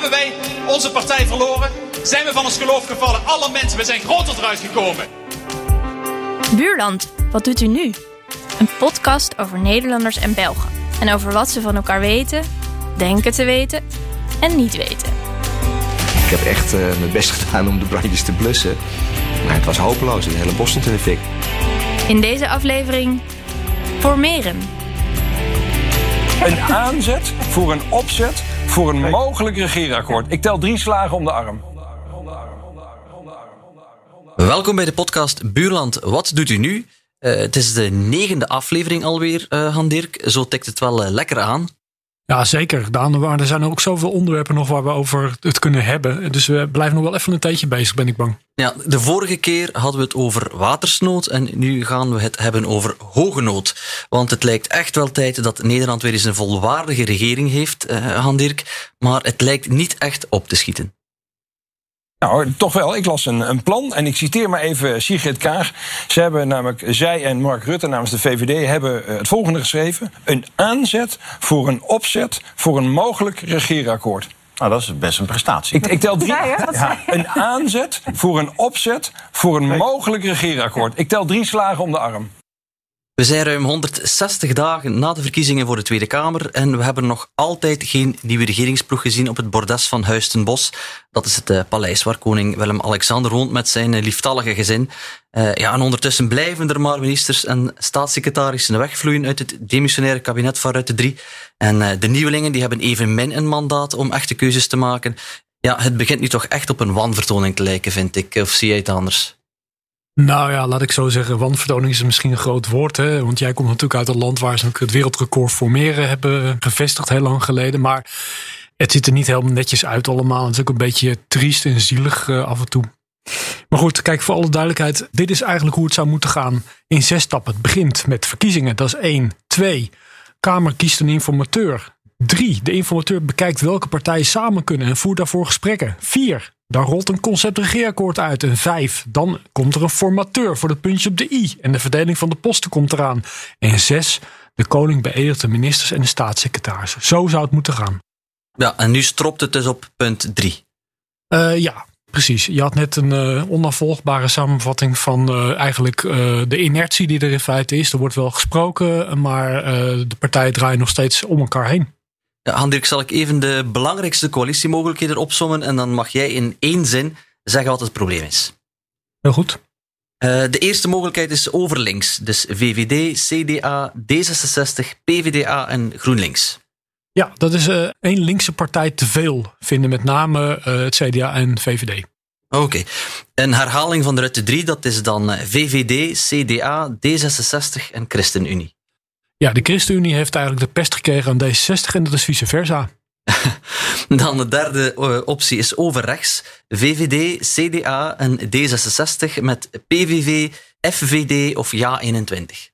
Hebben wij onze partij verloren? Zijn we van ons geloof gevallen? Alle mensen, we zijn groter eruit gekomen. Buurland, wat doet u nu? Een podcast over Nederlanders en Belgen. En over wat ze van elkaar weten, denken te weten en niet weten. Ik heb echt uh, mijn best gedaan om de brandjes te blussen. Maar het was hopeloos. Het hele bos stond in de fik. In deze aflevering formeren. Een aanzet voor een opzet voor een mogelijk regeerakkoord. Ik tel drie slagen om de arm. Welkom bij de podcast Buurland. Wat doet u nu? Uh, het is de negende aflevering alweer, uh, Han Dirk. Zo tikt het wel uh, lekker aan. Ja, zeker. Daan, er zijn ook zoveel onderwerpen nog waar we over het kunnen hebben. Dus we blijven nog wel even een tijdje bezig, ben ik bang. Ja, de vorige keer hadden we het over watersnood en nu gaan we het hebben over hoge nood. Want het lijkt echt wel tijd dat Nederland weer eens een volwaardige regering heeft, uh, Han Dirk. Maar het lijkt niet echt op te schieten. Nou, toch wel. Ik las een, een, plan en ik citeer maar even Sigrid Kaag. Ze hebben namelijk, zij en Mark Rutte namens de VVD hebben eh, het volgende geschreven. Een aanzet voor een opzet voor een mogelijk regeerakkoord. Nou, dat is best een prestatie. Ik, ik tel drie. Ja, een aanzet voor een opzet voor een mogelijk regeerakkoord. Ik tel drie slagen om de arm. We zijn ruim 160 dagen na de verkiezingen voor de Tweede Kamer en we hebben nog altijd geen nieuwe regeringsploeg gezien op het bordes van Huis. Dat is het uh, paleis waar koning Willem-Alexander woont met zijn uh, lieftallige gezin. Uh, ja, en ondertussen blijven er maar ministers en staatssecretarissen wegvloeien uit het demissionaire kabinet van Rutte 3. En de nieuwelingen die hebben evenmin een mandaat om echte keuzes te maken. Ja, het begint nu toch echt op een wanvertoning te lijken, vind ik. Of zie jij het anders? Nou ja, laat ik zo zeggen, wanvertoning is misschien een groot woord. Hè? Want jij komt natuurlijk uit een land waar ze het wereldrecord formeren hebben gevestigd heel lang geleden. Maar het ziet er niet helemaal netjes uit allemaal. Het is ook een beetje triest en zielig uh, af en toe. Maar goed, kijk, voor alle duidelijkheid. Dit is eigenlijk hoe het zou moeten gaan in zes stappen. Het begint met verkiezingen, dat is één. Twee, Kamer kiest een informateur. Drie, de informateur bekijkt welke partijen samen kunnen en voert daarvoor gesprekken. Vier, dan rolt een concept regeerakkoord uit. En vijf, dan komt er een formateur voor het puntje op de i. En de verdeling van de posten komt eraan. En zes, de koning beëdigt de ministers en de staatssecretarissen. Zo zou het moeten gaan. Ja, en nu stropt het dus op punt drie. Uh, ja, precies. Je had net een uh, onafvolgbare samenvatting van uh, eigenlijk de inertie die er in feite is. Er wordt wel gesproken, maar de partijen draaien nog steeds om elkaar heen. Hendrik, zal ik even de belangrijkste coalitiemogelijkheden opsommen en dan mag jij in één zin zeggen wat het probleem is. Heel goed. Uh, de eerste mogelijkheid is overlinks, dus VVD, CDA, D66, PVDA en GroenLinks. Ja, dat is uh, één linkse partij te veel, vinden met name uh, het CDA en VVD. Oké. Okay. Een herhaling van de Rutte 3, dat is dan VVD, CDA, D66 en ChristenUnie. Ja, de ChristenUnie heeft eigenlijk de pest gekregen aan D66 en dat is vice versa. Dan de derde uh, optie is overrechts. VVD, CDA en D66 met PVV, FVD of Ja21.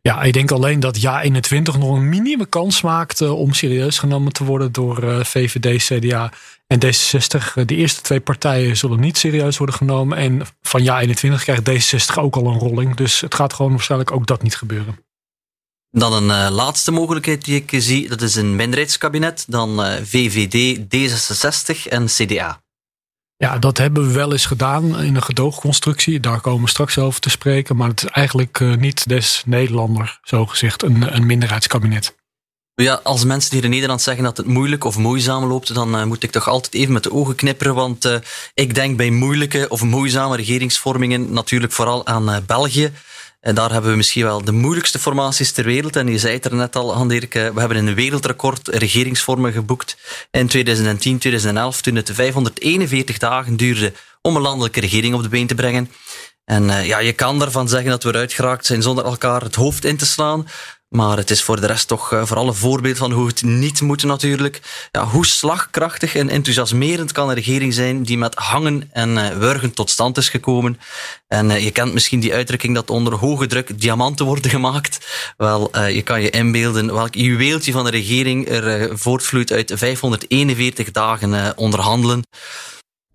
Ja, ik denk alleen dat Ja21 nog een minieme kans maakt uh, om serieus genomen te worden door uh, VVD, CDA en D66. De eerste twee partijen zullen niet serieus worden genomen. En van Ja21 krijgt D66 ook al een rolling. Dus het gaat gewoon waarschijnlijk ook dat niet gebeuren. Dan een uh, laatste mogelijkheid die ik zie, dat is een minderheidskabinet. Dan uh, VVD, D66 en CDA. Ja, dat hebben we wel eens gedaan in een gedoogconstructie. Daar komen we straks over te spreken. Maar het is eigenlijk uh, niet des Nederlander, zo gezegd, een, een minderheidskabinet. Ja, als mensen hier in Nederland zeggen dat het moeilijk of moeizaam loopt, dan uh, moet ik toch altijd even met de ogen knipperen. Want uh, ik denk bij moeilijke of moeizame regeringsvormingen natuurlijk vooral aan België. En daar hebben we misschien wel de moeilijkste formaties ter wereld. En je zei het er net al, Han-Dirk, we hebben een wereldrecord regeringsvormen geboekt in 2010, 2011, toen het 541 dagen duurde om een landelijke regering op de been te brengen. En uh, ja, je kan daarvan zeggen dat we eruit geraakt zijn zonder elkaar het hoofd in te slaan. Maar het is voor de rest toch uh, vooral een voorbeeld van hoe het niet moet natuurlijk. Ja, hoe slagkrachtig en enthousiasmerend kan een regering zijn die met hangen en uh, wurgen tot stand is gekomen. En uh, je kent misschien die uitdrukking dat onder hoge druk diamanten worden gemaakt. Wel, je kan je inbeelden welk juweeltje van de regering er voortvloeit uit 541 dagen onderhandelen.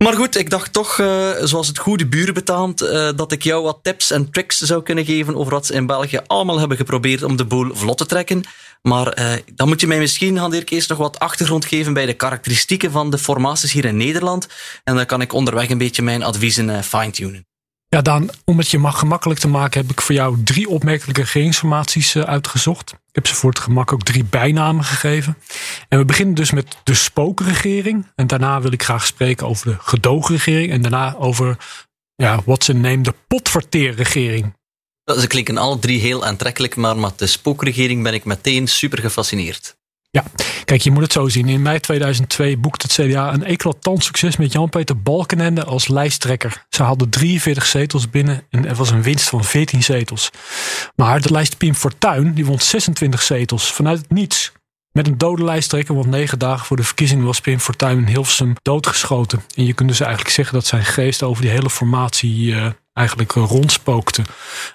Maar goed, ik dacht toch, uh, zoals het goede buren betaamt, uh, dat ik jou wat tips en tricks zou kunnen geven over wat ze in België allemaal hebben geprobeerd om de boel vlot te trekken. Maar uh, dan moet je mij misschien, Han Dirk, eerst nog wat achtergrond geven bij de karakteristieken van de formaties hier in Nederland. En dan kan ik onderweg een beetje mijn adviezen fine-tunen. Ja, Daan, om het je gemakkelijk te maken, heb ik voor jou drie opmerkelijke regeringsformaties uitgezocht. Ik heb ze voor het gemak ook drie bijnamen gegeven. En we beginnen dus met de spookregering. En daarna wil ik graag spreken over de gedoogregering. En daarna over, ja, wat ze neemt, de potverteerregering. Ze klinken alle drie heel aantrekkelijk, maar met de spookregering ben ik meteen super gefascineerd. Ja, kijk, je moet het zo zien. In mei 2002 boekte het CDA een eclatant succes met Jan-Peter Balkenende als lijsttrekker. Ze hadden 43 zetels binnen en er was een winst van 14 zetels. Maar de lijst Pim Fortuyn die won 26 zetels vanuit het niets. Met een dode lijsttrekker, want negen dagen voor de verkiezingen was Pim Fortuyn in Hilversum doodgeschoten. En je kunt dus eigenlijk zeggen dat zijn geest over die hele formatie uh, eigenlijk rondspookte.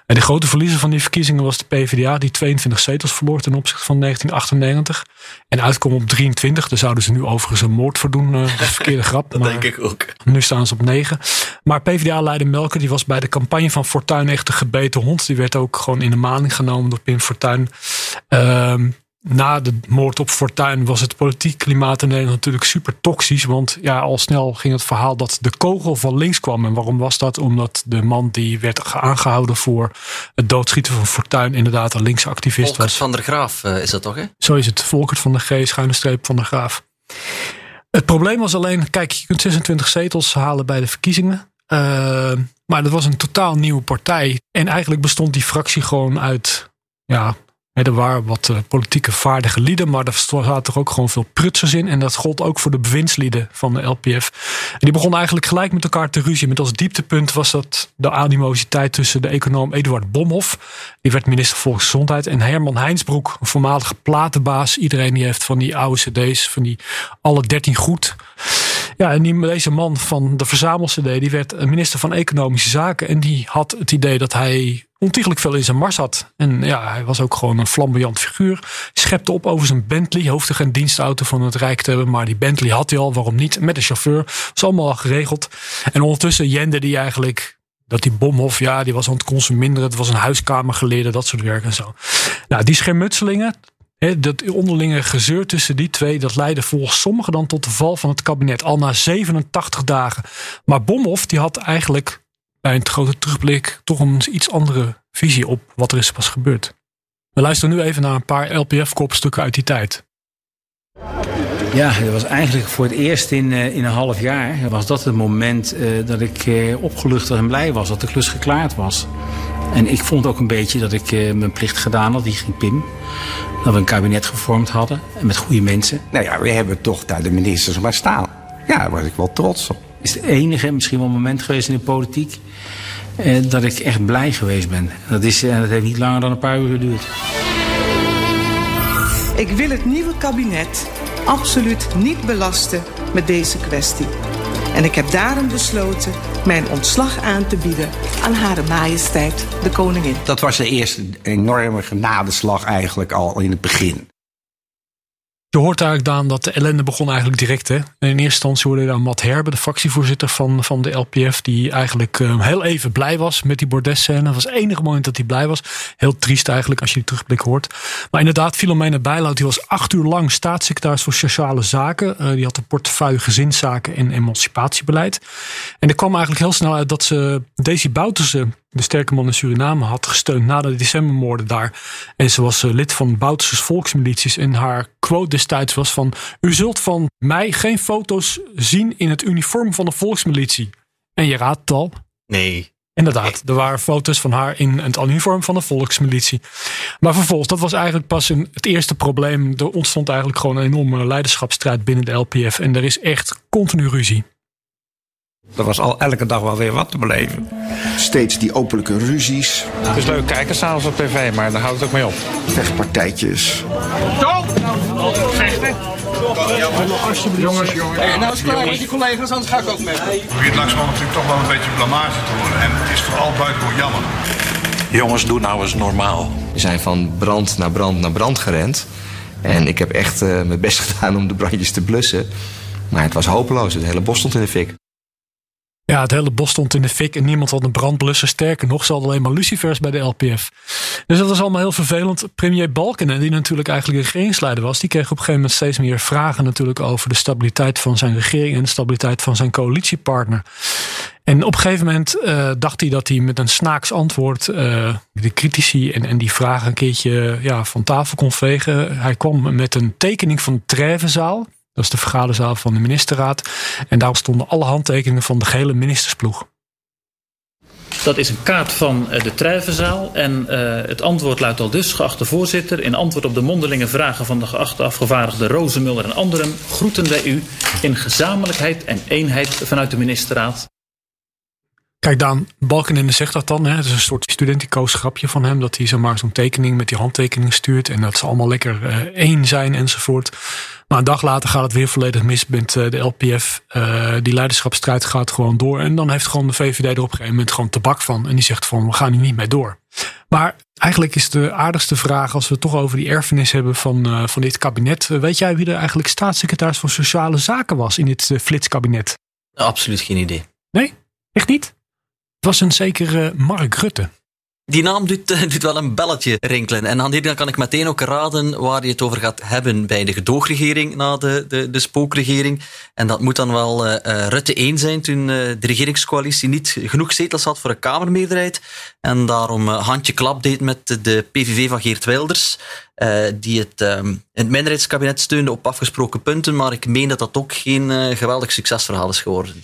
En de grote verliezer van die verkiezingen was de PvdA, die 22 zetels verloor ten opzichte van 1998. En uitkwam op 23. Daar zouden ze nu overigens een moord voor doen. Uh, verkeerde grap. dat denk ik ook. Nu staan ze op 9. Maar PvdA-leider Melker, die was bij de campagne van Fortuyn echt een gebeten hond. Die werd ook gewoon in de maling genomen door Pim Fortuyn. Uh, na de moord op Fortuyn was het politiek klimaat in Nederland natuurlijk super toxisch. Want ja, al snel ging het verhaal dat de kogel van links kwam. En waarom was dat? Omdat de man die werd aangehouden voor het doodschieten van Fortuyn inderdaad een linkse activist Volkert was. van der Graaf uh, is dat toch, hè? Zo is het. Volkert van der G, schuine streep van der Graaf. Het probleem was alleen, kijk, je kunt 26 zetels halen bij de verkiezingen. Uh, maar dat was een totaal nieuwe partij. En eigenlijk bestond die fractie gewoon uit ja, er waren wat uh, politieke vaardige lieden, maar er zaten er ook gewoon veel prutsers in. En dat gold ook voor de bewindslieden van de LPF. En die begonnen eigenlijk gelijk met elkaar te ruzie. Met als dieptepunt was dat de animositeit tussen de econoom Eduard Bomhoff. Die werd minister Volksgezondheid. En Herman Heinsbroek, een voormalige platenbaas. Iedereen die heeft van die oude cd's, van die alle 13 goed. Ja, en die, deze man van de verzamel-cd, die werd minister van Economische Zaken. En die had het idee dat hij ontiegelijk veel in zijn mars had. En ja, hij was ook gewoon een flamboyant figuur. Schepte op over zijn Bentley. Hoefde geen dienstauto van het Rijk te hebben. Maar die Bentley had hij al, waarom niet? Met een chauffeur. Was allemaal al geregeld. En ondertussen jende die eigenlijk dat die Bomhof, ja, die was aan het consumeren. Het was een huiskamergeleerde, dat soort werk en zo. Nou, die schermutselingen, dat onderlinge gezeur tussen die twee, dat leidde volgens sommigen dan tot de val van het kabinet. Al na 87 dagen. Maar Bomhoff, die had eigenlijk bij een grote terugblik toch een iets andere visie op wat er is pas gebeurd. We luisteren nu even naar een paar LPF-kopstukken uit die tijd. Ja, dat was eigenlijk voor het eerst in, uh, in een half jaar. Was dat het moment uh, dat ik uh, opgelucht en blij was dat de klus geklaard was. En ik vond ook een beetje dat ik mijn plicht gedaan had, die ging Pim. Dat we een kabinet gevormd hadden en met goede mensen. Nou ja, we hebben toch daar de ministers maar staan. Ja, daar was ik wel trots op is het enige, misschien wel een moment geweest in de politiek, eh, dat ik echt blij geweest ben. Dat, is, en dat heeft niet langer dan een paar uur geduurd. Ik wil het nieuwe kabinet absoluut niet belasten met deze kwestie. En ik heb daarom besloten mijn ontslag aan te bieden aan Hare Majesteit de Koningin. Dat was de eerste enorme genadeslag eigenlijk al in het begin. Je hoort eigenlijk, Daan, dat de ellende begon eigenlijk direct. Hè? in eerste instantie hoorde je dan Matt Herbe, de fractievoorzitter van, van de LPF, die eigenlijk uh, heel even blij was met die bordesscène. Dat was het enige moment dat hij blij was. Heel triest eigenlijk als je die terugblik hoort. Maar inderdaad, Filomena Bijloud, die was acht uur lang staatssecretaris voor Sociale Zaken. Uh, die had een portefeuille gezinszaken en emancipatiebeleid. En er kwam eigenlijk heel snel uit dat ze Daisy Bouterse de sterke man in Suriname had gesteund na de decembermoorden daar. En ze was eh, lid van Bouterses volksmilities. En haar quote destijds was van... U zult van mij geen foto's zien in het uniform van de volksmilitie. En je raadt het al. Nee. Inderdaad, er waren foto's van haar in het uniform van de volksmilitie. Maar vervolgens, dat was eigenlijk pas een, het eerste probleem. Er ontstond eigenlijk gewoon een enorme leiderschapsstrijd binnen de LPF. En er is echt continu ruzie. Er was al elke dag wel weer wat te beleven. Steeds die openlijke ruzies. Het is leuk kijken s'avonds op tv, maar daar houdt het ook mee op. Vechtpartijtjes. Vechten? Jongens, jongens. Hey, nou is het klaar met je collega's, anders ga ik ook mee. Het begint langzamerhand natuurlijk toch wel een beetje blamage te worden. En het is vooral buitengewoon jammer. Jongens, doe nou eens normaal. We zijn van brand naar brand naar brand gerend. En ik heb echt uh, mijn best gedaan om de brandjes te blussen. Maar het was hopeloos. Het hele bos stond in de fik. Ja, het hele bos stond in de fik en niemand had een brandblusser. Sterker nog, ze hadden alleen maar lucifers bij de LPF. Dus dat was allemaal heel vervelend. Premier Balken, die natuurlijk eigenlijk de regeringsleider was, die kreeg op een gegeven moment steeds meer vragen natuurlijk over de stabiliteit van zijn regering en de stabiliteit van zijn coalitiepartner. En op een gegeven moment uh, dacht hij dat hij met een snaaks antwoord uh, de critici en, en die vragen een keertje ja, van tafel kon vegen. Hij kwam met een tekening van de Trevenzaal. Dat is de vergaderzaal van de ministerraad. En daar stonden alle handtekeningen van de gehele ministersploeg. Dat is een kaart van de Trijvenzaal. En uh, het antwoord luidt al dus, geachte voorzitter. In antwoord op de mondelinge vragen van de geachte afgevaardigde Rozenmuller en anderen groeten wij u in gezamenlijkheid en eenheid vanuit de ministerraad. Kijk, Daan Balkenende zegt dat dan. Hè. Het is een soort studenticoos grapje van hem. Dat hij zomaar zo'n tekening met die handtekening stuurt. En dat ze allemaal lekker uh, één zijn enzovoort. Maar een dag later gaat het weer volledig mis met uh, de LPF. Uh, die leiderschapsstrijd gaat gewoon door. En dan heeft gewoon de VVD er op een gegeven moment gewoon tabak van. En die zegt van, we gaan hier niet mee door. Maar eigenlijk is de aardigste vraag, als we het toch over die erfenis hebben van, van dit kabinet. weet jij wie er eigenlijk staatssecretaris van Sociale Zaken was in dit flitskabinet? Absoluut geen idee. Nee? Echt niet? Was een zekere Mark Rutte. Die naam doet, doet wel een belletje rinkelen. En aan die kan ik meteen ook raden waar je het over gaat hebben bij de gedoogregering na de, de, de spookregering. En dat moet dan wel uh, Rutte 1 zijn toen uh, de regeringscoalitie niet genoeg zetels had voor een Kamermeerderheid. En daarom handje klap deed met de PVV van Geert Wilders. die het, um, het minderheidskabinet steunde op afgesproken punten. Maar ik meen dat dat ook geen geweldig succesverhaal is geworden.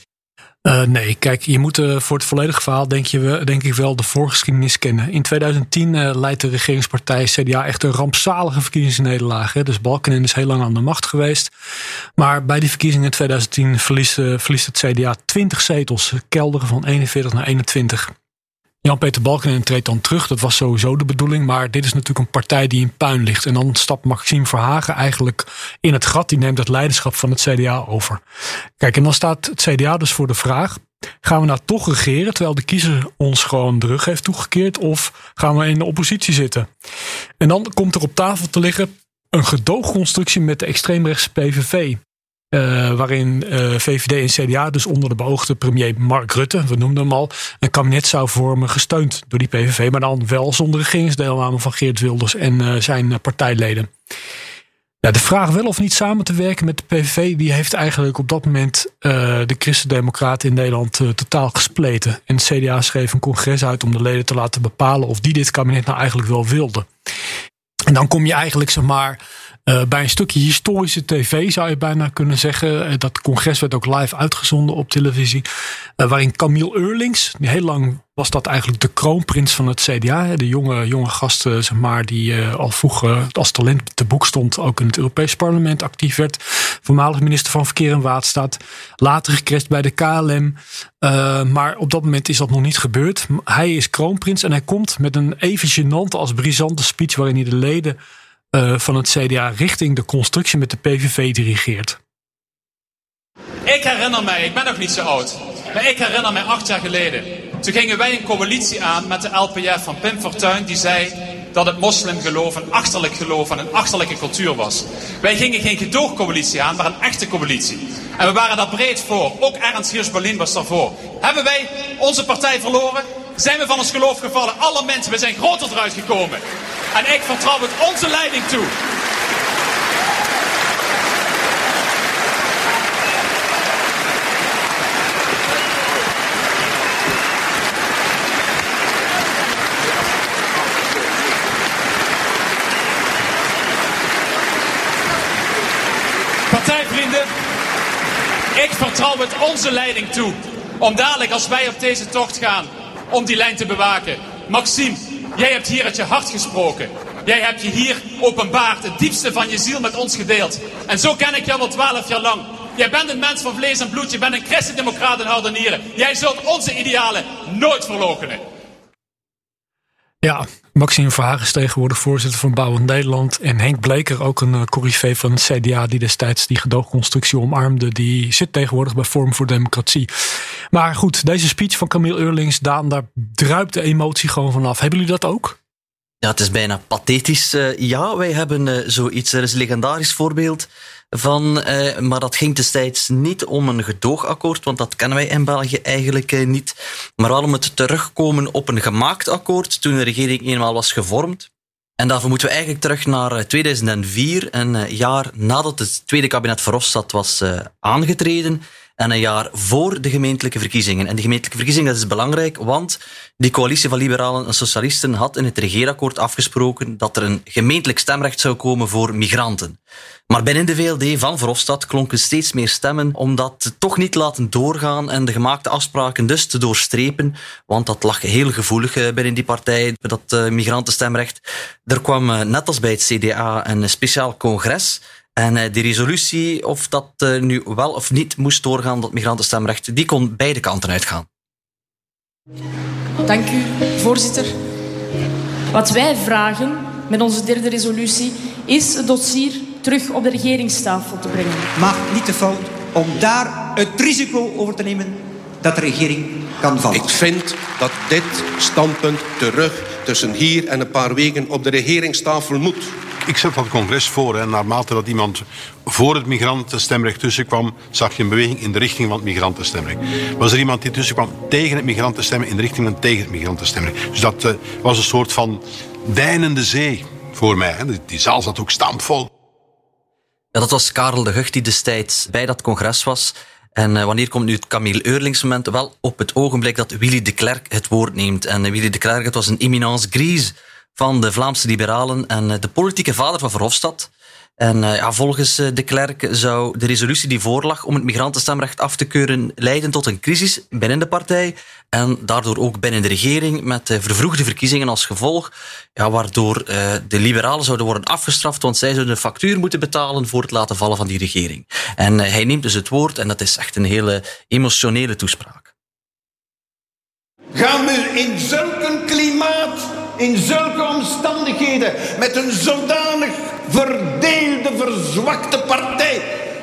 Uh, nee, kijk, je moet uh, voor het volledige verhaal denk, je, denk ik wel de voorgeschiedenis kennen. In 2010 uh, leidt de regeringspartij CDA echt een rampzalige verkiezingsnederlaag. Hè. Dus Balkenende is heel lang aan de macht geweest. Maar bij die verkiezingen in 2010 verliest, verliest het CDA 20 zetels. Kelderen van 41 naar 21. Jan-Peter Balkenende treedt dan terug. Dat was sowieso de bedoeling. Maar dit is natuurlijk een partij die in puin ligt. En dan stapt Maxime Verhagen eigenlijk in het gat. Die neemt het leiderschap van het CDA over. Kijk, en dan staat het CDA dus voor de vraag. Gaan we nou toch regeren terwijl de kiezer ons gewoon de rug heeft toegekeerd? Of gaan we in de oppositie zitten? En dan komt er op tafel te liggen een gedoogconstructie met de extreemrechtse PVV. Uh, waarin uh, VVD en CDA, dus onder de beoogde premier Mark Rutte, we noemden hem al, een kabinet zou vormen gesteund door die PVV, maar dan wel zonder regeringsdeelname van Geert Wilders en uh, zijn partijleden. Ja, de vraag wel of niet samen te werken met de PVV, die heeft eigenlijk op dat moment de Christen-Democraten in Nederland totaal gespleten. En het CDA schreef een congres uit om de leden te laten bepalen of die dit kabinet nou eigenlijk wel wilden. En dan kom je eigenlijk, zeg maar, bij een stukje historische tv zou je bijna kunnen zeggen. Uh, dat congres werd ook live uitgezonden op televisie. Uh, waarin Camille Eurlings, heel lang was dat eigenlijk de kroonprins van het CDA. De jonge, jonge gast, zeg maar, die al vroeger als talent te boek stond. Ook in het Europees parlement actief werd. Voormalig minister van Verkeer en Waterstaat. Later gecrest bij de KLM. maar op dat moment is dat nog niet gebeurd. Hij is kroonprins en hij komt met een even gênante als brisante speech. waarin hij de leden uh, van het CDA richting de constructie met de PVV dirigeert. Ik herinner mij, ik ben nog niet zo oud, maar ik herinner mij acht jaar geleden. Toen gingen wij een coalitie aan met de LPF van Pim Fortuyn, die zei dat het moslimgeloof een achterlijk geloof en een achterlijke cultuur was. Wij gingen geen gedoogcoalitie aan, maar een echte coalitie. En we waren daar breed voor. Ook Ernst Heers Berlin was daarvoor. Hebben wij onze partij verloren? Zijn we van ons geloof gevallen? Alle mensen, we zijn groter eruit gekomen. En ik vertrouw het onze leiding toe. Partijvrienden, ik vertrouw het onze leiding toe. Om dadelijk als wij op deze tocht gaan, om die lijn te bewaken. Maxime, Jij hebt hier uit je hart gesproken. Jij hebt je hier openbaard, het diepste van je ziel met ons gedeeld. En zo ken ik jou al twaalf jaar lang. Jij bent een mens van vlees en bloed, je bent een christendemocraat en harde nieren. Jij zult onze idealen nooit verloochenen. Ja, Maxime Verhagen is tegenwoordig voorzitter van Bouwend Nederland. En Henk Bleker, ook een uh, van het CDA die destijds die gedoogconstructie omarmde. Die zit tegenwoordig bij Vorm voor Democratie. Maar goed, deze speech van Camille Eurlings, Daan, daar druipt de emotie gewoon vanaf. Hebben jullie dat ook? Ja, het is bijna pathetisch. Uh, ja, wij hebben uh, zoiets. Er is een legendarisch voorbeeld van, uh, maar dat ging destijds niet om een gedoogakkoord, want dat kennen wij in België eigenlijk niet. Maar wel om het terugkomen op een gemaakt akkoord toen de regering eenmaal was gevormd. En daarvoor moeten we eigenlijk terug naar 2004, een jaar nadat het tweede kabinet Verhofstadt was aangetreden en een jaar voor de gemeentelijke verkiezingen. En de gemeentelijke verkiezingen dat is belangrijk, want die coalitie van liberalen en socialisten had in het regeerakkoord afgesproken dat er een gemeentelijk stemrecht zou komen voor migranten. Maar binnen de VLD van Verhofstadt klonken steeds meer stemmen om dat toch niet laten doorgaan en de gemaakte afspraken dus te doorstrepen, want dat lag heel gevoelig eh, binnen die partij, dat uh, migrantenstemrecht. Er kwam, uh, net als bij het CDA, een speciaal congres en uh, die resolutie, of dat uh, nu wel of niet moest doorgaan, dat migrantenstemrecht, die kon beide kanten uitgaan. Dank u, voorzitter. Wat wij vragen met onze derde resolutie is het dossier terug op de regeringstafel te brengen. Maar niet te fout om daar het risico over te nemen dat de regering kan vallen. Ik vind dat dit standpunt terug tussen hier en een paar weken op de regeringstafel moet. Ik zet dat congres voor en naarmate dat iemand voor het migrantenstemrecht tussenkwam, zag je een beweging in de richting van het migrantenstemrecht. Was er iemand die tussenkwam tegen het migrantenstemmen in de richting van tegen het migrantenstemrecht. Dus dat uh, was een soort van deinende zee voor mij. Hè. Die zaal zat ook stampvol. Dat was Karel de Gucht die destijds bij dat congres was. En uh, wanneer komt nu het Camille Eurlings moment? Wel op het ogenblik dat Willy de Klerk het woord neemt. En uh, Willy de Klerk, het was een eminence grise van de Vlaamse liberalen en uh, de politieke vader van Verhofstadt. En uh, ja, volgens de Klerk zou de resolutie die voorlag om het migrantenstemrecht af te keuren leiden tot een crisis binnen de partij en daardoor ook binnen de regering met vervroegde verkiezingen als gevolg, ja, waardoor de liberalen zouden worden afgestraft, want zij zouden een factuur moeten betalen voor het laten vallen van die regering. En hij neemt dus het woord en dat is echt een hele emotionele toespraak. Gaan we in zulk een klimaat, in zulke omstandigheden, met een zodanig verdeelde, verzwakte partij,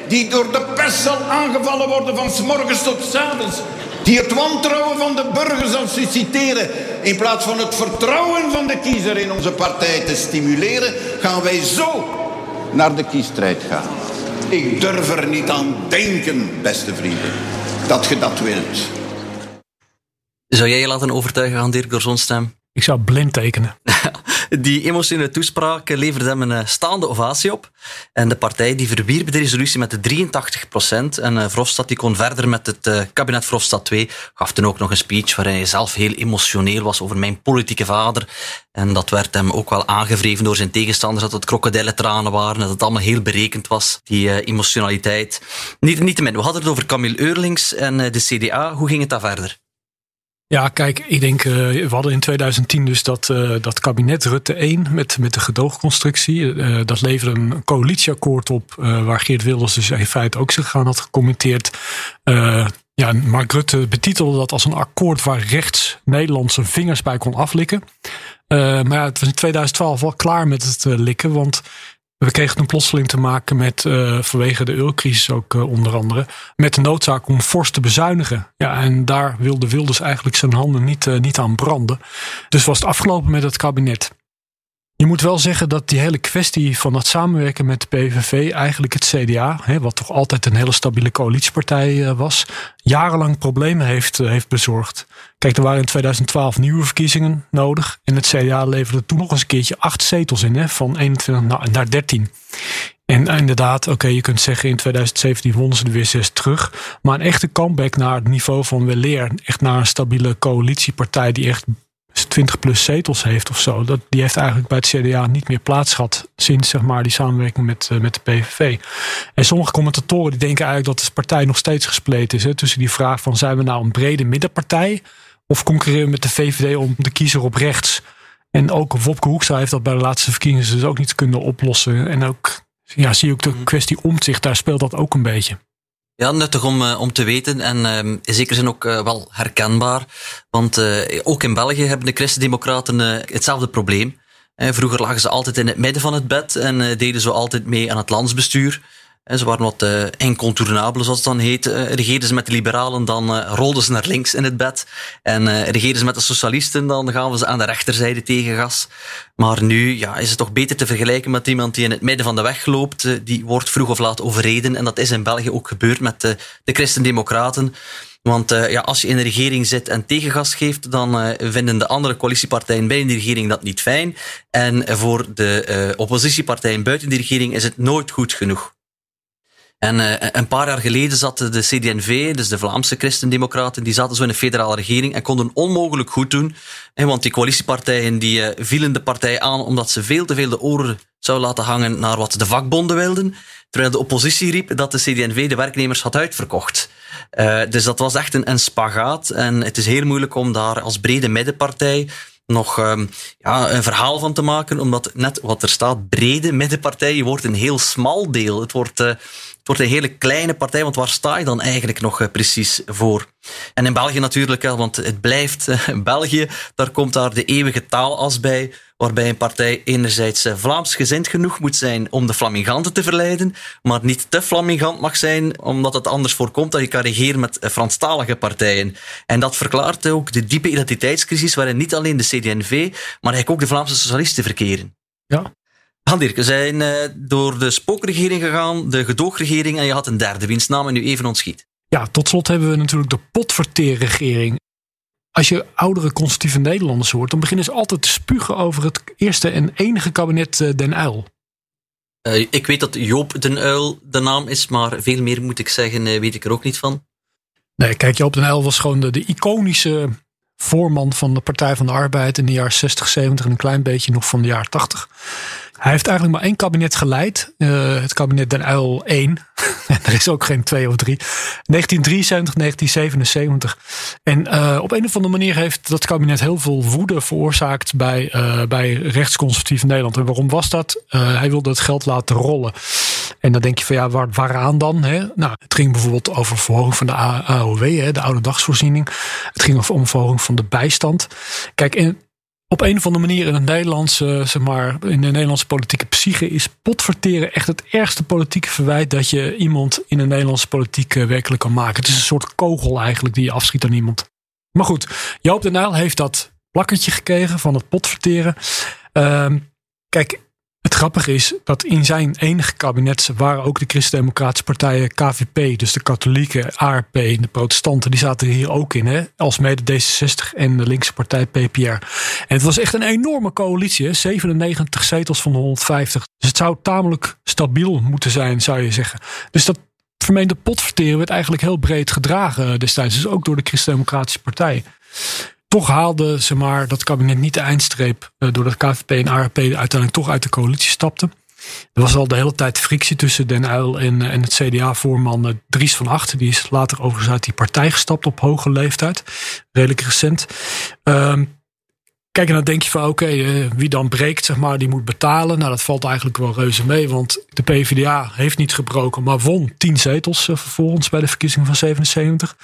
die door de pers zal aangevallen worden van s morgens tot s avonds, die het wantrouwen van de burger zal susciteren, in plaats van het vertrouwen van de kiezer in onze partij te stimuleren, gaan wij zo naar de kiesstrijd gaan. Ik durf er niet aan denken, beste vrienden, dat je dat wilt. Zou jij je laten overtuigen aan Dirk zo'n stem? Ik zou blind tekenen. die emotionele toespraak leverde hem een staande ovatie op. En de partij die verwierp de resolutie met de 83 procent. En uh, Verhofstadt die kon verder met het uh, kabinet Verhofstadt 2. Gaf toen ook nog een speech waarin hij zelf heel emotioneel was over mijn politieke vader. En dat werd hem ook wel aangevreven door zijn tegenstanders dat het krokodillentranen waren. Dat het allemaal heel berekend was, die emotionaliteit. Niet, niet te min, we hadden het over Camille Eurlings en de CDA. Hoe ging het daar verder? Ja, kijk, ik denk, uh, we hadden in 2010 dus dat, uh, dat kabinet Rutte 1 met, met de gedoogconstructie. Uh, dat leverde een coalitieakkoord op waar Geert Wilders dus in feite ook zich aan had gecommenteerd. ja, Mark Rutte betitelde dat als een akkoord waar rechts Nederland zijn vingers bij kon aflikken. maar ja, het was in 2012 wel klaar met het likken, want we kregen toen plotseling te maken met, uh, vanwege de eurocrisis ook uh, onder andere, met de noodzaak om fors te bezuinigen. Ja, en daar wilde Wilders eigenlijk zijn handen niet, uh, niet aan branden. Dus was het afgelopen met het kabinet. Je moet wel zeggen dat die hele kwestie van het samenwerken met de PVV, eigenlijk het CDA, hè, wat toch altijd een hele stabiele coalitiepartij was, jarenlang problemen heeft, heeft bezorgd. Kijk, er waren in 2012 nieuwe verkiezingen nodig. En het CDA leverde toen nog eens een keertje acht zetels in, hè, van 21 naar 13. En inderdaad, oké, je kunt zeggen in 2017 wonnen ze er weer zes terug. Maar een echte comeback naar het niveau van Weleer, echt naar een stabiele coalitiepartij die echt 20 plus zetels heeft of zo. Dat, die heeft eigenlijk bij het CDA niet meer plaats gehad sinds zeg maar, die samenwerking met, uh, met de PVV. En sommige commentatoren die denken eigenlijk dat de partij nog steeds gespleten is. Hè, tussen die vraag van zijn we nou een brede middenpartij of concurreren we met de VVD om de kiezer op rechts. En ook Wopke Hoekstra heeft dat bij de laatste verkiezingen dus ook niet kunnen oplossen. En ook ja, zie ook de kwestie omzicht, daar speelt dat ook een beetje. Ja, nuttig om, uh, om te weten en uh, in zekere zin ook uh, wel herkenbaar. Want ook in België hebben de Christen-Democraten hetzelfde probleem. vroeger lagen ze altijd in het midden van het bed en deden zo altijd mee aan het landsbestuur. Ze waren wat uh, zoals het dan heet. Uh, regeerden ze met de liberalen, dan uh, rolden ze naar links in het bed. En uh, regeerden ze met de socialisten, dan we ze aan de rechterzijde tegen gas. Maar nu ja, is het toch beter te vergelijken met iemand die in het midden van de weg loopt. die wordt vroeg of laat overreden. En dat is in België ook gebeurd met de, de Christen-Democraten. Want ja, als je in de regering zit en tegengas geeft, dan vinden de andere coalitiepartijen binnen de regering dat niet fijn. En voor de oppositiepartijen buiten de regering is het nooit goed genoeg. En uh, een paar jaar geleden zaten de CD&V, dus de Vlaamse Christendemocraten, die zaten zo in een federale regering en konden onmogelijk goed doen. En want die coalitiepartijen die uh, vielen de partij aan omdat ze veel te veel de oren zou laten hangen naar wat de vakbonden wilden. Terwijl de oppositie riep dat de CD&V de werknemers had uitverkocht. Uh, dus dat was echt een, een spagaat. En het is heel moeilijk om daar als brede middenpartij nog um, ja, een verhaal van te maken, omdat net wat er staat, brede middenpartij, wordt een heel smal deel. Het wordt, uh, het wordt een hele kleine partij, want waar sta je dan eigenlijk nog uh, precies voor? En in België natuurlijk, want het blijft uh, België, daar komt daar de eeuwige taalas bij, waarbij een partij enerzijds Vlaamsgezind genoeg moet zijn om de flaminganten te verleiden, maar niet te flamingant mag zijn, omdat het anders voorkomt dat je kan regeren met Franstalige partijen. En dat verklaart ook de diepe identiteitscrisis waarin niet alleen de CD&V, maar eigenlijk ook de Vlaamse socialisten verkeren. Ja. Han we zijn uh, door de spookregering gegaan, de gedoogregering, en je had een derde, wiens naam nu even ontschiet. Ja, tot slot hebben we natuurlijk de potverteerregering. Als je oudere conservatieve Nederlanders hoort, dan beginnen ze altijd te spugen over het eerste en enige kabinet uh, Den Uyl. Uh, ik weet dat Joop den Uyl de naam is, maar veel meer moet ik zeggen, weet ik er ook niet van. Nee, kijk, Joop den Uyl was gewoon de, de iconische voorman van de Partij van de Arbeid in de jaren 60, 70 en een klein beetje nog van de jaren 80. Hij heeft eigenlijk maar één kabinet geleid. Uh, het kabinet Den Uyl 1. en er is ook geen 2 of 3. 1973, 1977. En uh, op een of andere manier heeft dat kabinet heel veel woede veroorzaakt bij, uh, bij rechtsconservatief Nederland. En waarom was dat? hij wilde het geld laten rollen. En dan denk je van ja, waar, waaraan dan? Hè? Nou, het ging bijvoorbeeld over verhoging van de AOW, hè, de oude dagsvoorziening. Het ging over verhoging van de bijstand. Kijk, en op een of andere manier in het Nederlandse, zeg maar, in de Nederlandse politieke psyche is potverteren echt het ergste politieke verwijt dat je iemand in de Nederlandse politiek werkelijk kan maken. Het is een soort kogel eigenlijk die je afschiet aan iemand. Maar goed, Joop de Nijl heeft dat plakkertje gekregen van het potverteren. Uh, kijk, het grappige is dat in zijn enige kabinet waren ook de christendemocratische partijen KVP, dus de katholieken, ARP en de protestanten, die zaten hier ook in, hè, als mede D66 en de linkse partij PPR. En het was echt een enorme coalitie, hè, 97 zetels van de 150. Dus het zou tamelijk stabiel moeten zijn, zou je zeggen. Dus dat vermeende potverteren werd eigenlijk heel breed gedragen destijds, dus ook door de christendemocratische partij toch haalde ze maar dat kabinet niet de eindstreep. Uh, doordat KVP en ARP uiteindelijk toch uit de coalitie stapten. Er was al de hele tijd frictie tussen Den Uyl en, en het CDA-voorman uh, Dries van Acht. Die is later overigens uit die partij gestapt op hoge leeftijd. Redelijk recent. Uh, Kijk, en dan denk je van oké, uh, wie dan breekt, zeg maar, die moet betalen. Nou, dat valt eigenlijk wel reuze mee, want de PvdA heeft niet gebroken, maar won 10 zetels uh, vervolgens bij de verkiezing van 77.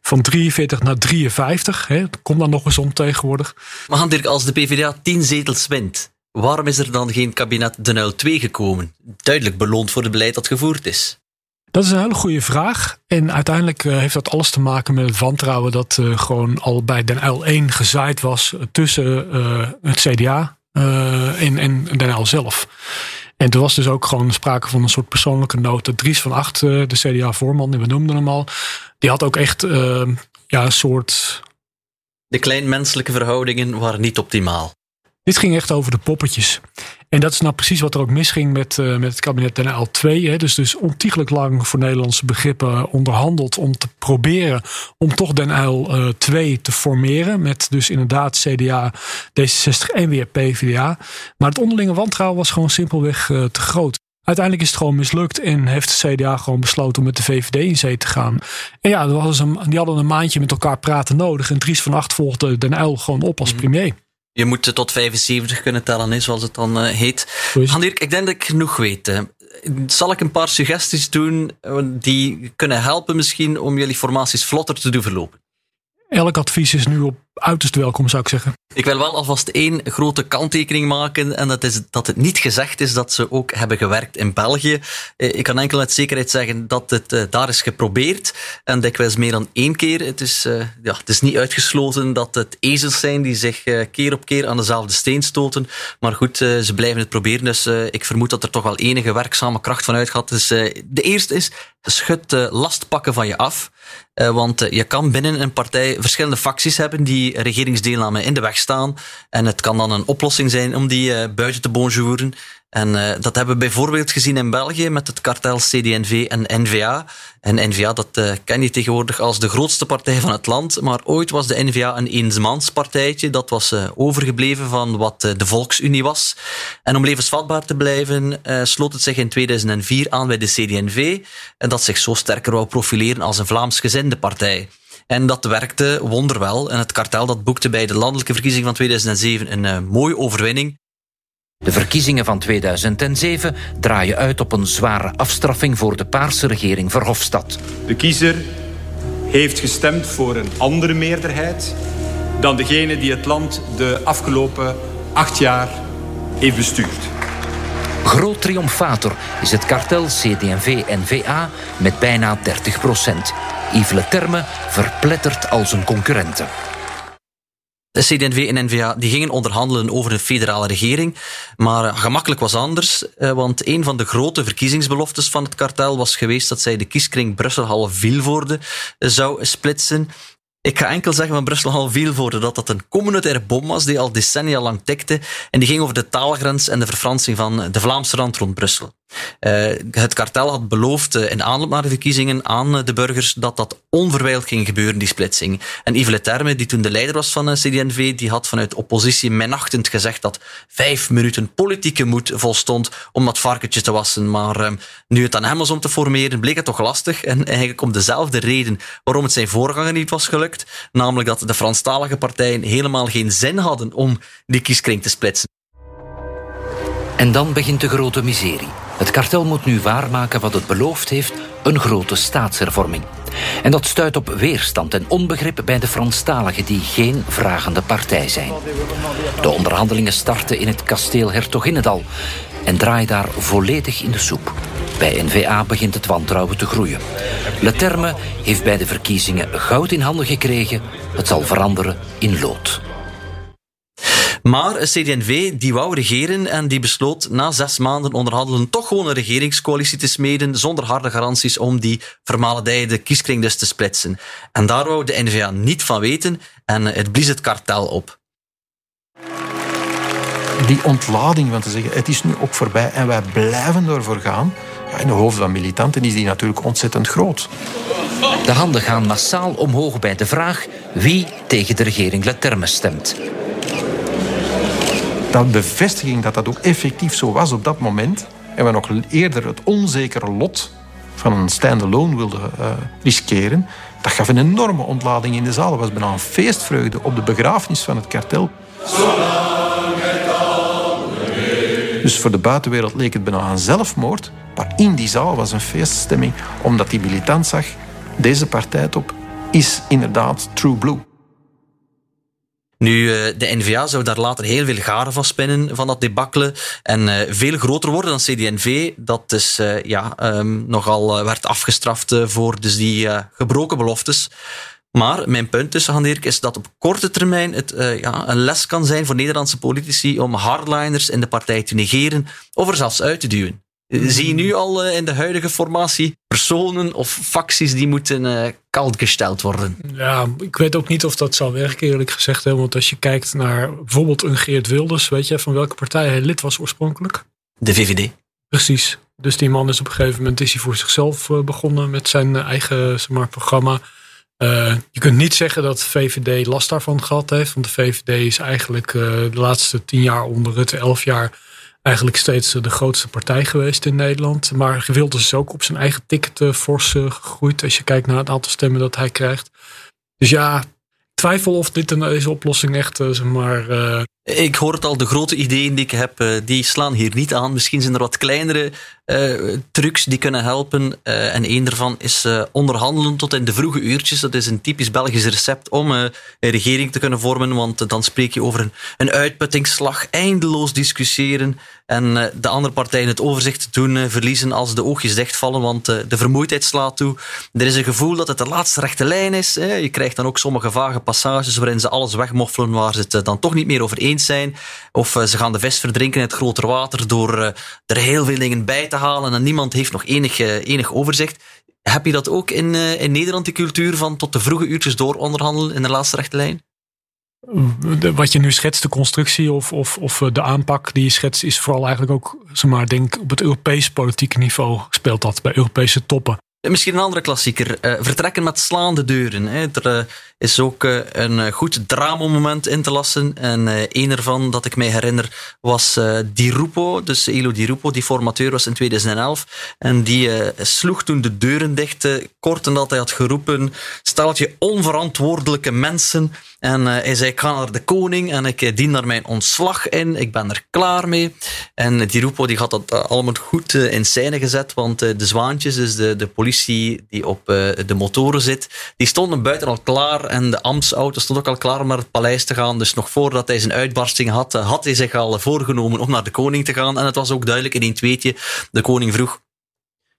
Van 43 naar 53. Hè. Komt dan nog eens om tegenwoordig. Maar Dirk, als de PvdA 10 zetels wint, waarom is er dan geen kabinet Uyl 2 gekomen? Duidelijk beloond voor het beleid dat gevoerd is. Dat is een hele goede vraag. En uiteindelijk uh, heeft dat alles te maken met het wantrouwen dat uh, gewoon al bij Den Uyl 1 gezaaid was tussen uh, het CDA en, en Den Uyl zelf. En er was dus ook gewoon sprake van een soort persoonlijke nood. Dries van Acht, de CDA-voorman, we noemden hem al, die had ook echt ja, een soort. De kleinmenselijke verhoudingen waren niet optimaal. Dit ging echt over de poppetjes. En dat is nou precies wat er ook misging met, uh, met het kabinet Den Uyl 2. Hè. Dus, dus ontiegelijk lang voor Nederlandse begrippen onderhandeld om te proberen om toch Den uh, 2 te formeren. Met dus inderdaad CDA, D66 en weer PvdA. Maar het onderlinge wantrouwen was gewoon simpelweg uh, te groot. Uiteindelijk is het gewoon mislukt en heeft de CDA gewoon besloten om met de VVD in zee te gaan. En ja, die hadden een maandje met elkaar praten nodig. En Dries van Acht volgde Den Uyl gewoon op als premier. Je moet tot 75 kunnen tellen, zoals het dan uh, heet. Dirk, ik denk dat ik genoeg weet. Zal ik een paar suggesties doen uh, die kunnen helpen misschien om jullie formaties vlotter te doen verlopen? Elk advies is nu op uiterst welkom, zou ik zeggen. Ik wil wel alvast één grote kanttekening maken. En dat is dat het niet gezegd is dat ze ook hebben gewerkt in België. Eh, ik kan enkel met zekerheid zeggen dat het uh, daar is geprobeerd. En dikwijls meer dan één keer. Het is, uh, ja, het is niet uitgesloten dat het ezels zijn die zich keer op keer aan dezelfde steen stoten. Maar goed, ze blijven het proberen. Dus ik vermoed dat er toch wel enige werkzame kracht van uitgaat. Dus de eerste is, schud last pakken van je af. Want je kan binnen een partij verschillende facties hebben die regeringsdeelname in de weg staan. En het kan dan een oplossing zijn om die uh, buiten te bonjouren. En uh, dat hebben we bijvoorbeeld gezien in België met het kartel CD&V en NVA. En NVA, dat uh, ken je tegenwoordig als de grootste partij van het land. Maar ooit was de NVA een eensmanspartijtje. Dat was overgebleven van wat de Volksunie was. En om levensvatbaar te blijven, sloot het zich in 2004 aan bij de CD&V. En dat zich zo sterker wou profileren als een Vlaamsgezinde partij. En dat werkte wonderwel. En het kartel dat boekte bij de landelijke verkiezing van 2007 een mooie overwinning. De verkiezingen van 2007 draaien uit op een zware afstraffing voor de Paarse regering Verhofstadt. De kiezer heeft gestemd voor een andere meerderheid dan degene die het land de afgelopen acht jaar heeft bestuurd. Groot triomfator is het kartel CD&V-NVA met bijna 30 procent. Yves Leterme verplettert al zijn concurrenten. De CD&V en NVA die gingen onderhandelen over een federale regering. Maar gemakkelijk was anders, eh, want een van de grote verkiezingsbeloftes van het kartel was geweest dat zij de kieskring Brussel-Halle-Vilvoorde zou splitsen. Ik ga enkel zeggen van Brussel-Halle-Vilvoorde dat dat een communautaire bom was die al decennia lang tikte en die ging over de taalgrens en de verfransing van de Vlaamse rand rond Brussel. Uh, het kartel had beloofd uh, in aanloop naar de verkiezingen aan de burgers dat dat onverwijld ging gebeuren, die splitsing. En Yves Leterme, die toen de leider was van CD&V, die had vanuit oppositie minachtend gezegd dat vijf minuten politieke moed volstond om dat varkentje te wassen. Maar nu het aan hem was om te formeren, bleek het toch lastig. En eigenlijk om dezelfde reden waarom het zijn voorganger niet was gelukt. Namelijk dat de Franstalige partijen helemaal geen zin hadden om die kieskring te splitsen. En dan begint de grote miserie. Het kartel moet nu waarmaken wat het beloofd heeft, een grote staatshervorming. En dat stuit op weerstand en onbegrip bij de Franstaligen die geen vragende partij zijn. De onderhandelingen starten in het kasteel Hertoginnedal en draaien daar volledig in de soep. Bij NVA begint het wantrouwen te groeien. Leterme heeft bij de verkiezingen goud in handen gekregen. Het zal veranderen in lood. Maar CD&V die wou regeren en die besloot na zes maanden onderhandelen toch gewoon een regeringscoalitie te smeden zonder harde garanties om die vermaledijde kieskring dus te splitsen. En daar wou de NVA niet van weten en het blies het kartel op. Die ontlading van te zeggen, het is nu ook voorbij en wij blijven ervoor gaan. Ja, in de hoofden van militanten is die natuurlijk ontzettend groot. De handen gaan massaal omhoog bij de vraag wie tegen de regering Leterme stemt dat bevestiging dat dat ook effectief zo was op dat moment. En we nog eerder het onzekere lot van een stand-alone wilden uh, riskeren. Dat gaf een enorme ontlading in de zaal. Het was bijna een feestvreugde op de begrafenis van het kartel. Dus voor de buitenwereld leek het bijna een zelfmoord. Maar in die zaal was een feeststemming, omdat die militant zag... deze partijtop is inderdaad true blue. Nu, eh, de NVA zou daar later heel veel garen van spinnen van dat debakkelen. En uh, veel groter worden dan CD&V. Dat dus uh, ja, um, nogal werd afgestraft voor dus die gebroken beloftes. Maar mijn punt Dirk, is dat op korte termijn het ja, een les kan zijn voor Nederlandse politici om hardliners in de partij te negeren of er zelfs uit te duwen. Zie je nu al in de huidige formatie personen of facties die moeten uh, koud gesteld worden? Ja, ik weet ook niet of dat zal werken, eerlijk gezegd. Hè? Want als je kijkt naar bijvoorbeeld een Geert Wilders, weet je van welke partij hij lid was oorspronkelijk? De VVD. Precies. Dus die man is op een gegeven moment is hij voor zichzelf eh, begonnen met zijn eigen zeg maar, programma. Uh, je kunt niet zeggen dat de VVD last daarvan gehad heeft. Want de VVD is eigenlijk de laatste tien jaar onder Rutte, elf jaar eigenlijk steeds de grootste partij geweest in Nederland. Maar Wilders is ook op zijn eigen ticket uh, fors gegroeid. Als je kijkt naar het aantal stemmen dat hij krijgt. Dus ja, twijfel of dit een, deze oplossing echt, zeg maar... Ik hoor het al, de grote ideeën die ik heb, die slaan hier niet aan. Misschien zijn er wat kleinere uh, trucs die kunnen helpen. Uh, en één daarvan is uh, onderhandelen tot in de vroege uurtjes. Dat is een typisch Belgisch recept om een regering te kunnen vormen. Want dan spreek je over een, een uitputtingsslag, eindeloos discussiëren. En de andere partijen het overzicht doen verliezen als de oogjes dichtvallen. Want de vermoeidheid slaat toe. Er is een gevoel dat het de laatste rechte lijn is. Je krijgt dan ook sommige vage passages waarin ze alles wegmoffelen waar ze het dan toch niet meer over eens zijn. Of ze gaan de vis verdrinken in het groter water door er heel veel dingen bij te halen en niemand heeft nog enig, enig overzicht. Heb je dat ook in, in Nederland, die cultuur van tot de vroege uurtjes door onderhandelen in de laatste rechte lijn? wat je nu schetst, de constructie of, of, of de aanpak die je schetst, is vooral eigenlijk ook, zeg maar, denk op het Europees politieke niveau speelt dat bij Europese toppen. Misschien een andere klassieker. Uh, vertrekken met slaande deuren. Hè. Er uh, is ook uh, een goed dramamoment in te lassen. En een ervan dat ik mij herinner was Di Rupo. Dus Elo Di Rupo, die formateur was in 2011. En die sloeg toen de deuren dicht. kort nadat hij had geroepen: steltje onverantwoordelijke mensen en uh, hij zei, ik ga naar de koning en ik uh, dien daar mijn ontslag in. Ik ben er klaar mee. En die Rupo die had dat uh, allemaal goed in scène gezet, want de zwaantjes, dus de, de politie die op de motoren zit, die stonden buiten al klaar en de ambtsauto stond ook al klaar om naar het paleis te gaan. Dus nog voordat hij zijn uitbarsting had, had hij zich al voorgenomen om naar de koning te gaan. En het was ook duidelijk in een tweetje. De koning vroeg,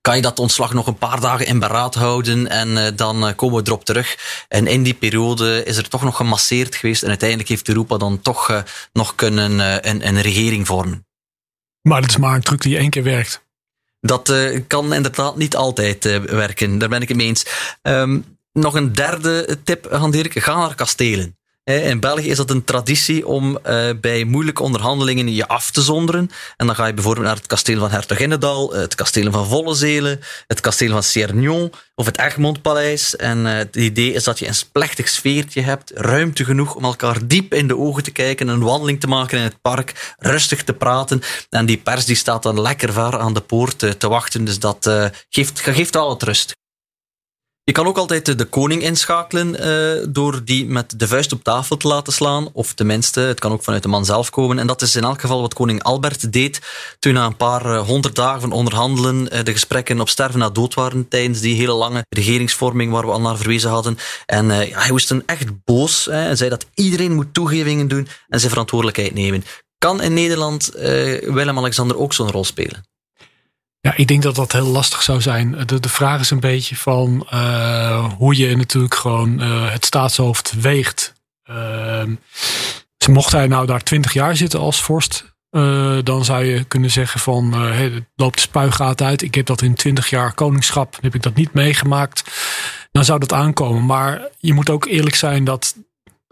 kan je dat ontslag nog een paar dagen in beraad houden en uh, dan uh, komen we erop terug. En in die periode is er toch nog gemasseerd geweest en uiteindelijk heeft Europa dan toch uh, nog kunnen een, een, regering vormen. Maar dat is maar een truc die één keer werkt. Dat kan inderdaad niet altijd werken, daar ben ik het mee eens. Um, nog een derde tip, Han Dirk, ga naar kastelen. In België is dat een traditie om uh, bij moeilijke onderhandelingen je af te zonderen. En dan ga je bijvoorbeeld naar het kasteel van Hertoginnendal, het kasteel van Vollezelen, het kasteel van Ciernion of het Egmontpaleis. En uh, het idee is dat je een plechtig sfeertje hebt, ruimte genoeg om elkaar diep in de ogen te kijken, een wandeling te maken in het park, rustig te praten. En die pers die staat dan lekker ver aan de poort te wachten, dus dat geeft, geeft al het rust. Je kan ook altijd de koning inschakelen uh, door die met de vuist op tafel te laten slaan. Of tenminste, het kan ook vanuit de man zelf komen. En dat is in elk geval wat koning Albert deed toen na een paar uh, honderd dagen van onderhandelen uh, de gesprekken op sterven na dood waren tijdens die hele lange regeringsvorming waar we al naar verwezen hadden. En hij was toen echt boos en zei dat iedereen moet toegevingen doen en zijn verantwoordelijkheid nemen. Kan in Nederland Willem-Alexander ook zo'n rol spelen? Ja, ik denk dat dat heel lastig zou zijn. De, de vraag is een beetje van uh, hoe je natuurlijk gewoon uh, het staatshoofd weegt. Uh, mocht hij nou daar twintig jaar zitten als vorst, uh, dan zou je kunnen zeggen van hey, het loopt de spuigaat uit. Ik heb dat in twintig jaar koningschap, heb ik dat niet meegemaakt. Dan zou dat aankomen. Maar je moet ook eerlijk zijn dat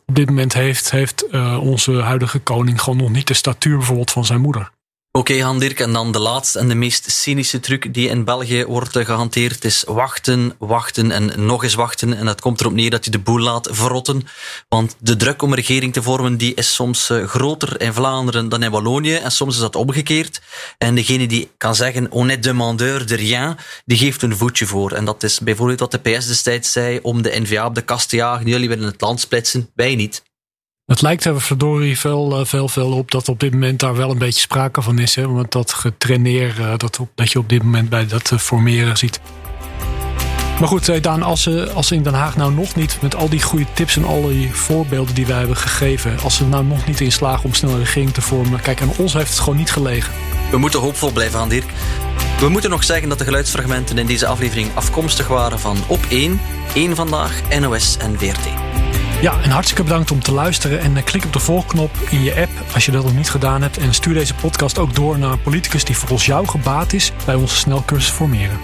op dit moment heeft, heeft onze huidige koning gewoon nog niet de statuur bijvoorbeeld van zijn moeder. Oké, okay, Han Dirk, en dan de laatste en de meest cynische truc die in België wordt gehanteerd is wachten, wachten en nog eens wachten. En dat komt erop neer dat je de boel laat verrotten. Want de druk om een regering te vormen die is soms eh, groter in Vlaanderen dan in Wallonië. En soms is dat omgekeerd. En degene die kan zeggen, on est demandeur de rien, die geeft een voetje voor. En dat is bijvoorbeeld wat de PS destijds zei om de NVA op de kast te jagen. Jullie willen het land splitsen, wij niet. Het lijkt er verdorie veel, eh, veel, veel op dat op dit moment daar wel een beetje sprake van is. Hè? Want dat getraineer, eh, dat, dat je op dit moment bij dat eh, formeren ziet. Maar goed, Daan, als ze, als ze in Den Haag nou nog niet met al die goede tips en al die voorbeelden die wij hebben gegeven, als ze nou nog niet in slagen om snel een regering te vormen, kijk, aan ons heeft het gewoon niet gelegen. We moeten hoopvol blijven aan Dirk. We moeten nog zeggen dat de geluidsfragmenten in deze aflevering afkomstig waren van Op 1, 1 Vandaag, NOS en VRT. Ja, en hartstikke bedankt om te luisteren. En eh, klik op de volgknop in je app als je dat nog niet gedaan hebt. En stuur deze podcast ook door naar een politicus die volgens jou gebaat is bij onze snelcursus formeren.